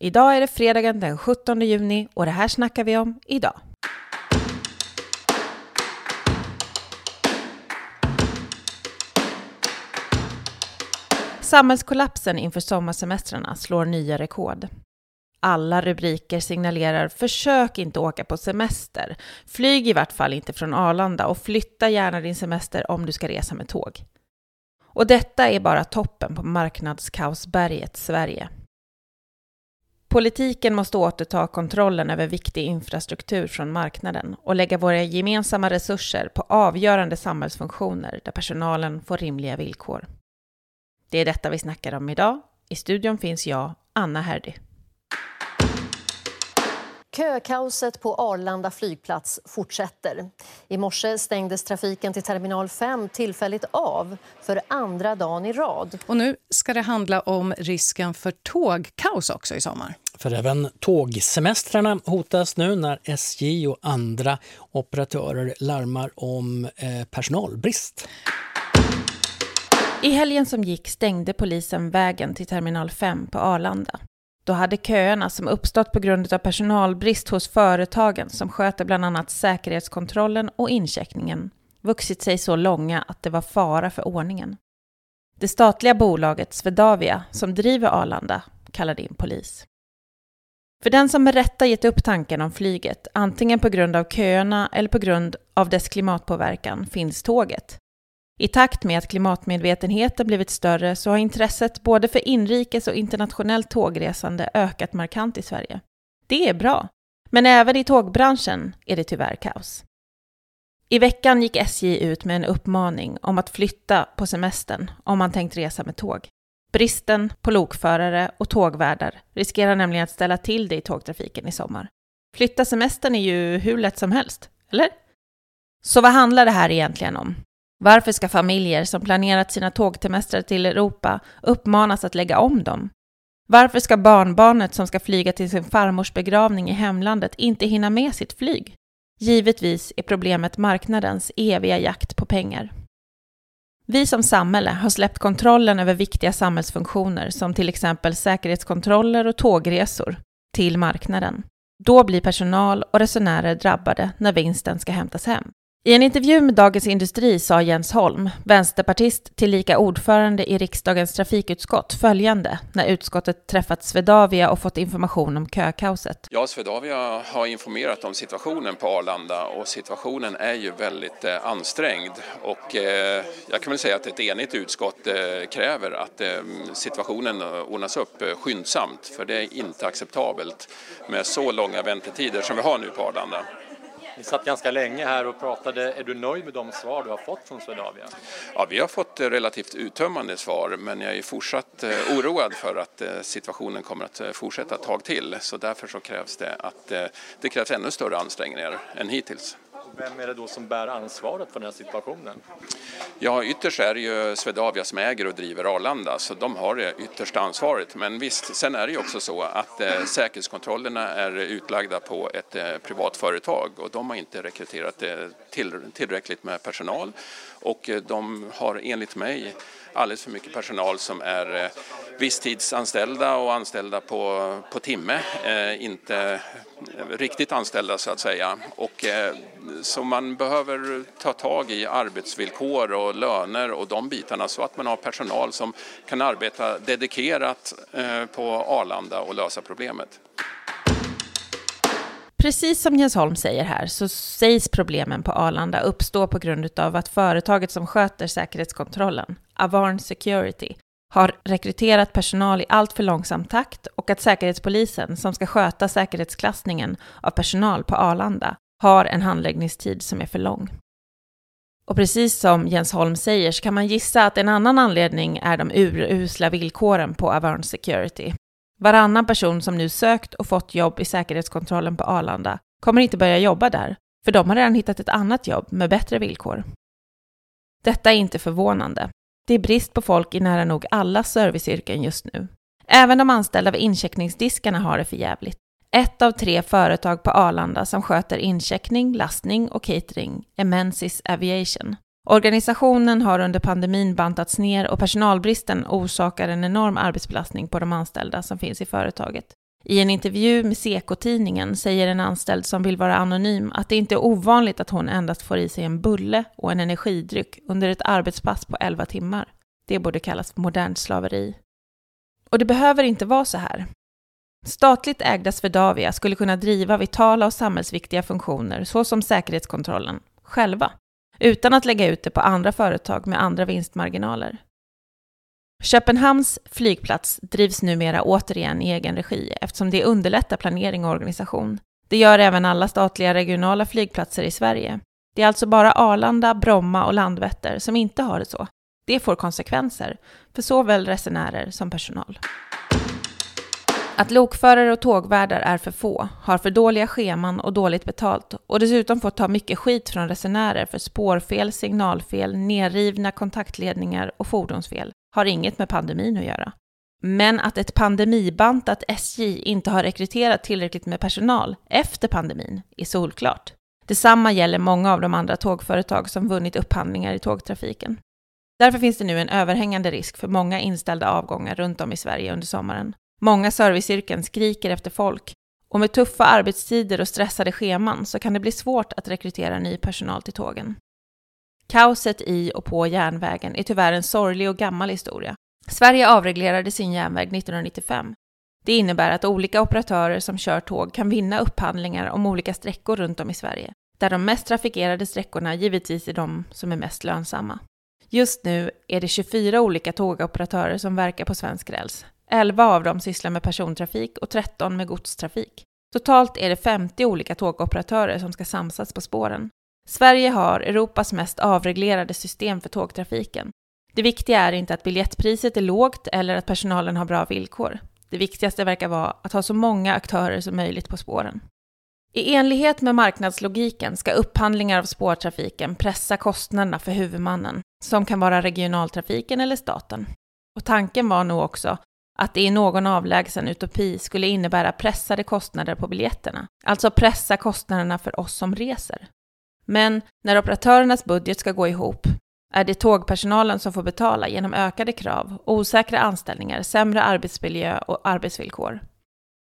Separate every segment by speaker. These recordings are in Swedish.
Speaker 1: Idag är det fredagen den 17 juni och det här snackar vi om idag. Samhällskollapsen inför sommarsemestrarna slår nya rekord. Alla rubriker signalerar försök inte åka på semester. Flyg i vart fall inte från Arlanda och flytta gärna din semester om du ska resa med tåg. Och detta är bara toppen på marknadskaosberget Sverige. Politiken måste återta kontrollen över viktig infrastruktur från marknaden och lägga våra gemensamma resurser på avgörande samhällsfunktioner där personalen får rimliga villkor. Det är detta vi snackar om idag. I studion finns jag, Anna Herdy.
Speaker 2: Kökaoset på Arlanda flygplats fortsätter. I morse stängdes trafiken till terminal 5 tillfälligt av för andra dagen i rad.
Speaker 3: Och nu ska det handla om risken för tågkaos också i sommar.
Speaker 4: För även tågsemestrarna hotas nu när SJ och andra operatörer larmar om eh, personalbrist.
Speaker 1: I helgen som gick stängde polisen vägen till terminal 5 på Arlanda. Då hade köerna som uppstått på grund av personalbrist hos företagen som sköter bland annat säkerhetskontrollen och incheckningen vuxit sig så långa att det var fara för ordningen. Det statliga bolaget Swedavia, som driver Arlanda, kallade in polis. För den som med rätta gett upp tanken om flyget, antingen på grund av köerna eller på grund av dess klimatpåverkan, finns tåget. I takt med att klimatmedvetenheten blivit större så har intresset både för inrikes och internationellt tågresande ökat markant i Sverige. Det är bra, men även i tågbranschen är det tyvärr kaos. I veckan gick SJ ut med en uppmaning om att flytta på semestern om man tänkt resa med tåg. Bristen på lokförare och tågvärdar riskerar nämligen att ställa till det i tågtrafiken i sommar. Flytta semestern är ju hur lätt som helst, eller? Så vad handlar det här egentligen om? Varför ska familjer som planerat sina tågtemestrar till Europa uppmanas att lägga om dem? Varför ska barnbarnet som ska flyga till sin farmors begravning i hemlandet inte hinna med sitt flyg? Givetvis är problemet marknadens eviga jakt på pengar. Vi som samhälle har släppt kontrollen över viktiga samhällsfunktioner som till exempel säkerhetskontroller och tågresor till marknaden. Då blir personal och resenärer drabbade när vinsten ska hämtas hem. I en intervju med Dagens Industri sa Jens Holm, vänsterpartist tillika ordförande i riksdagens trafikutskott, följande när utskottet träffat Swedavia och fått information om kökaoset.
Speaker 5: Ja, Swedavia har informerat om situationen på Arlanda och situationen är ju väldigt eh, ansträngd och eh, jag kan väl säga att ett enigt utskott eh, kräver att situationen ordnas upp skyndsamt för det är inte acceptabelt med så långa väntetider som vi har nu på Arlanda.
Speaker 6: Ni satt ganska länge här och pratade. Är du nöjd med de svar du har fått från Swedavia?
Speaker 5: Ja, vi har fått eh, relativt uttömmande svar, men jag är fortsatt eh, oroad för att eh, situationen kommer att fortsätta ett tag till. Så därför så krävs det att det krävs ännu större ansträngningar än hittills.
Speaker 6: Vem är det då som bär ansvaret för den här situationen?
Speaker 5: Ja, ytterst är det ju Swedavia som äger och driver Arlanda, så de har det yttersta ansvaret. Men visst, sen är det ju också så att eh, säkerhetskontrollerna är utlagda på ett eh, privat företag och de har inte rekryterat eh, till, tillräckligt med personal och eh, de har enligt mig alldeles för mycket personal som är eh, visstidsanställda och anställda på, på timme, eh, inte riktigt anställda så att säga. Och, eh, så man behöver ta tag i arbetsvillkor och löner och de bitarna så att man har personal som kan arbeta dedikerat eh, på Arlanda och lösa problemet.
Speaker 1: Precis som Jens Holm säger här så sägs problemen på Arlanda uppstå på grund av att företaget som sköter säkerhetskontrollen, Avarn Security, har rekryterat personal i allt för långsam takt och att Säkerhetspolisen, som ska sköta säkerhetsklassningen av personal på Arlanda, har en handläggningstid som är för lång. Och precis som Jens Holm säger så kan man gissa att en annan anledning är de urusla villkoren på Avarn Security. Varannan person som nu sökt och fått jobb i säkerhetskontrollen på Arlanda kommer inte börja jobba där, för de har redan hittat ett annat jobb med bättre villkor. Detta är inte förvånande. Det är brist på folk i nära nog alla serviceyrken just nu. Även de anställda vid incheckningsdiskarna har det för jävligt. Ett av tre företag på Arlanda som sköter incheckning, lastning och catering är Mensis Aviation. Organisationen har under pandemin bantats ner och personalbristen orsakar en enorm arbetsbelastning på de anställda som finns i företaget. I en intervju med Seko-tidningen säger en anställd som vill vara anonym att det inte är ovanligt att hon endast får i sig en bulle och en energidryck under ett arbetspass på 11 timmar. Det borde kallas modernt slaveri. Och det behöver inte vara så här. Statligt ägda Swedavia skulle kunna driva vitala och samhällsviktiga funktioner såsom säkerhetskontrollen själva, utan att lägga ut det på andra företag med andra vinstmarginaler. Köpenhamns flygplats drivs numera återigen i egen regi eftersom det underlättar planering och organisation. Det gör även alla statliga regionala flygplatser i Sverige. Det är alltså bara Arlanda, Bromma och Landvetter som inte har det så. Det får konsekvenser för såväl resenärer som personal. Att lokförare och tågvärdar är för få, har för dåliga scheman och dåligt betalt och dessutom får ta mycket skit från resenärer för spårfel, signalfel, nerrivna kontaktledningar och fordonsfel har inget med pandemin att göra. Men att ett pandemibantat SJ inte har rekryterat tillräckligt med personal efter pandemin är solklart. Detsamma gäller många av de andra tågföretag som vunnit upphandlingar i tågtrafiken. Därför finns det nu en överhängande risk för många inställda avgångar runt om i Sverige under sommaren. Många serviceyrken skriker efter folk och med tuffa arbetstider och stressade scheman så kan det bli svårt att rekrytera ny personal till tågen. Kaoset i och på järnvägen är tyvärr en sorglig och gammal historia. Sverige avreglerade sin järnväg 1995. Det innebär att olika operatörer som kör tåg kan vinna upphandlingar om olika sträckor runt om i Sverige, där de mest trafikerade sträckorna givetvis är de som är mest lönsamma. Just nu är det 24 olika tågoperatörer som verkar på svensk räls. 11 av dem sysslar med persontrafik och 13 med godstrafik. Totalt är det 50 olika tågoperatörer som ska samsas på spåren. Sverige har Europas mest avreglerade system för tågtrafiken. Det viktiga är inte att biljettpriset är lågt eller att personalen har bra villkor. Det viktigaste verkar vara att ha så många aktörer som möjligt på spåren. I enlighet med marknadslogiken ska upphandlingar av spårtrafiken pressa kostnaderna för huvudmannen, som kan vara regionaltrafiken eller staten. Och tanken var nog också att det i någon avlägsen utopi skulle innebära pressade kostnader på biljetterna, alltså pressa kostnaderna för oss som reser. Men när operatörernas budget ska gå ihop är det tågpersonalen som får betala genom ökade krav, osäkra anställningar, sämre arbetsmiljö och arbetsvillkor.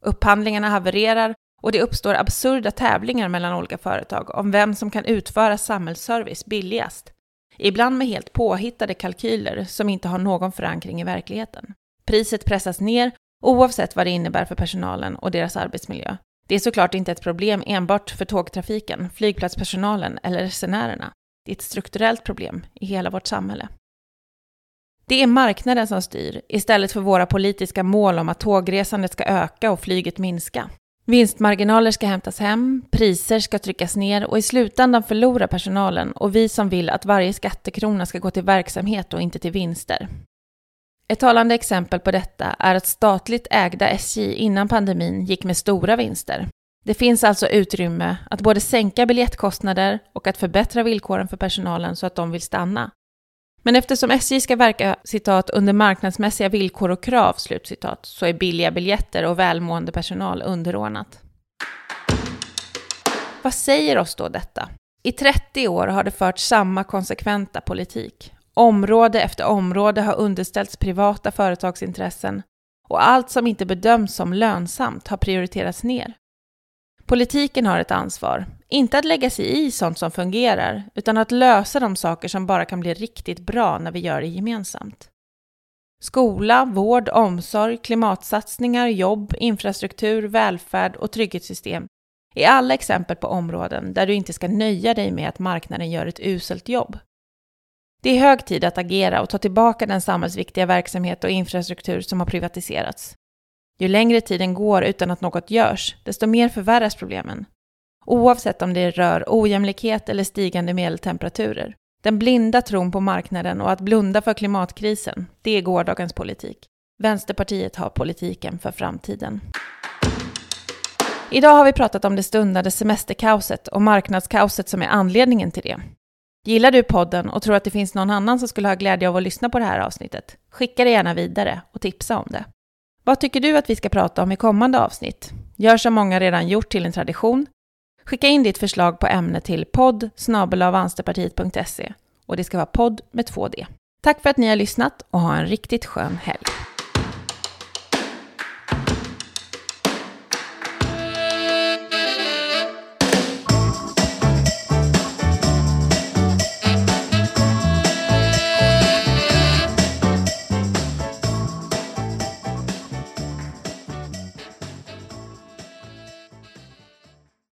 Speaker 1: Upphandlingarna havererar och det uppstår absurda tävlingar mellan olika företag om vem som kan utföra samhällsservice billigast. Ibland med helt påhittade kalkyler som inte har någon förankring i verkligheten. Priset pressas ner oavsett vad det innebär för personalen och deras arbetsmiljö. Det är såklart inte ett problem enbart för tågtrafiken, flygplatspersonalen eller resenärerna. Det är ett strukturellt problem i hela vårt samhälle. Det är marknaden som styr, istället för våra politiska mål om att tågresandet ska öka och flyget minska. Vinstmarginaler ska hämtas hem, priser ska tryckas ner och i slutändan förlorar personalen och vi som vill att varje skattekrona ska gå till verksamhet och inte till vinster. Ett talande exempel på detta är att statligt ägda SJ innan pandemin gick med stora vinster. Det finns alltså utrymme att både sänka biljettkostnader och att förbättra villkoren för personalen så att de vill stanna. Men eftersom SJ ska verka citat, under marknadsmässiga villkor och krav slutcitat, så är billiga biljetter och välmående personal underordnat. Vad säger oss då detta? I 30 år har det förts samma konsekventa politik. Område efter område har underställts privata företagsintressen och allt som inte bedöms som lönsamt har prioriterats ner. Politiken har ett ansvar, inte att lägga sig i sånt som fungerar, utan att lösa de saker som bara kan bli riktigt bra när vi gör det gemensamt. Skola, vård, omsorg, klimatsatsningar, jobb, infrastruktur, välfärd och trygghetssystem är alla exempel på områden där du inte ska nöja dig med att marknaden gör ett uselt jobb. Det är hög tid att agera och ta tillbaka den samhällsviktiga verksamhet och infrastruktur som har privatiserats. Ju längre tiden går utan att något görs, desto mer förvärras problemen. Oavsett om det rör ojämlikhet eller stigande medeltemperaturer. Den blinda tron på marknaden och att blunda för klimatkrisen, det är gårdagens politik. Vänsterpartiet har politiken för framtiden. Idag har vi pratat om det stundande semesterkaoset och marknadskaoset som är anledningen till det. Gillar du podden och tror att det finns någon annan som skulle ha glädje av att lyssna på det här avsnittet? Skicka det gärna vidare och tipsa om det. Vad tycker du att vi ska prata om i kommande avsnitt? Gör som många redan gjort till en tradition. Skicka in ditt förslag på ämne till podd och det ska vara podd med två D. Tack för att ni har lyssnat och ha en riktigt skön helg.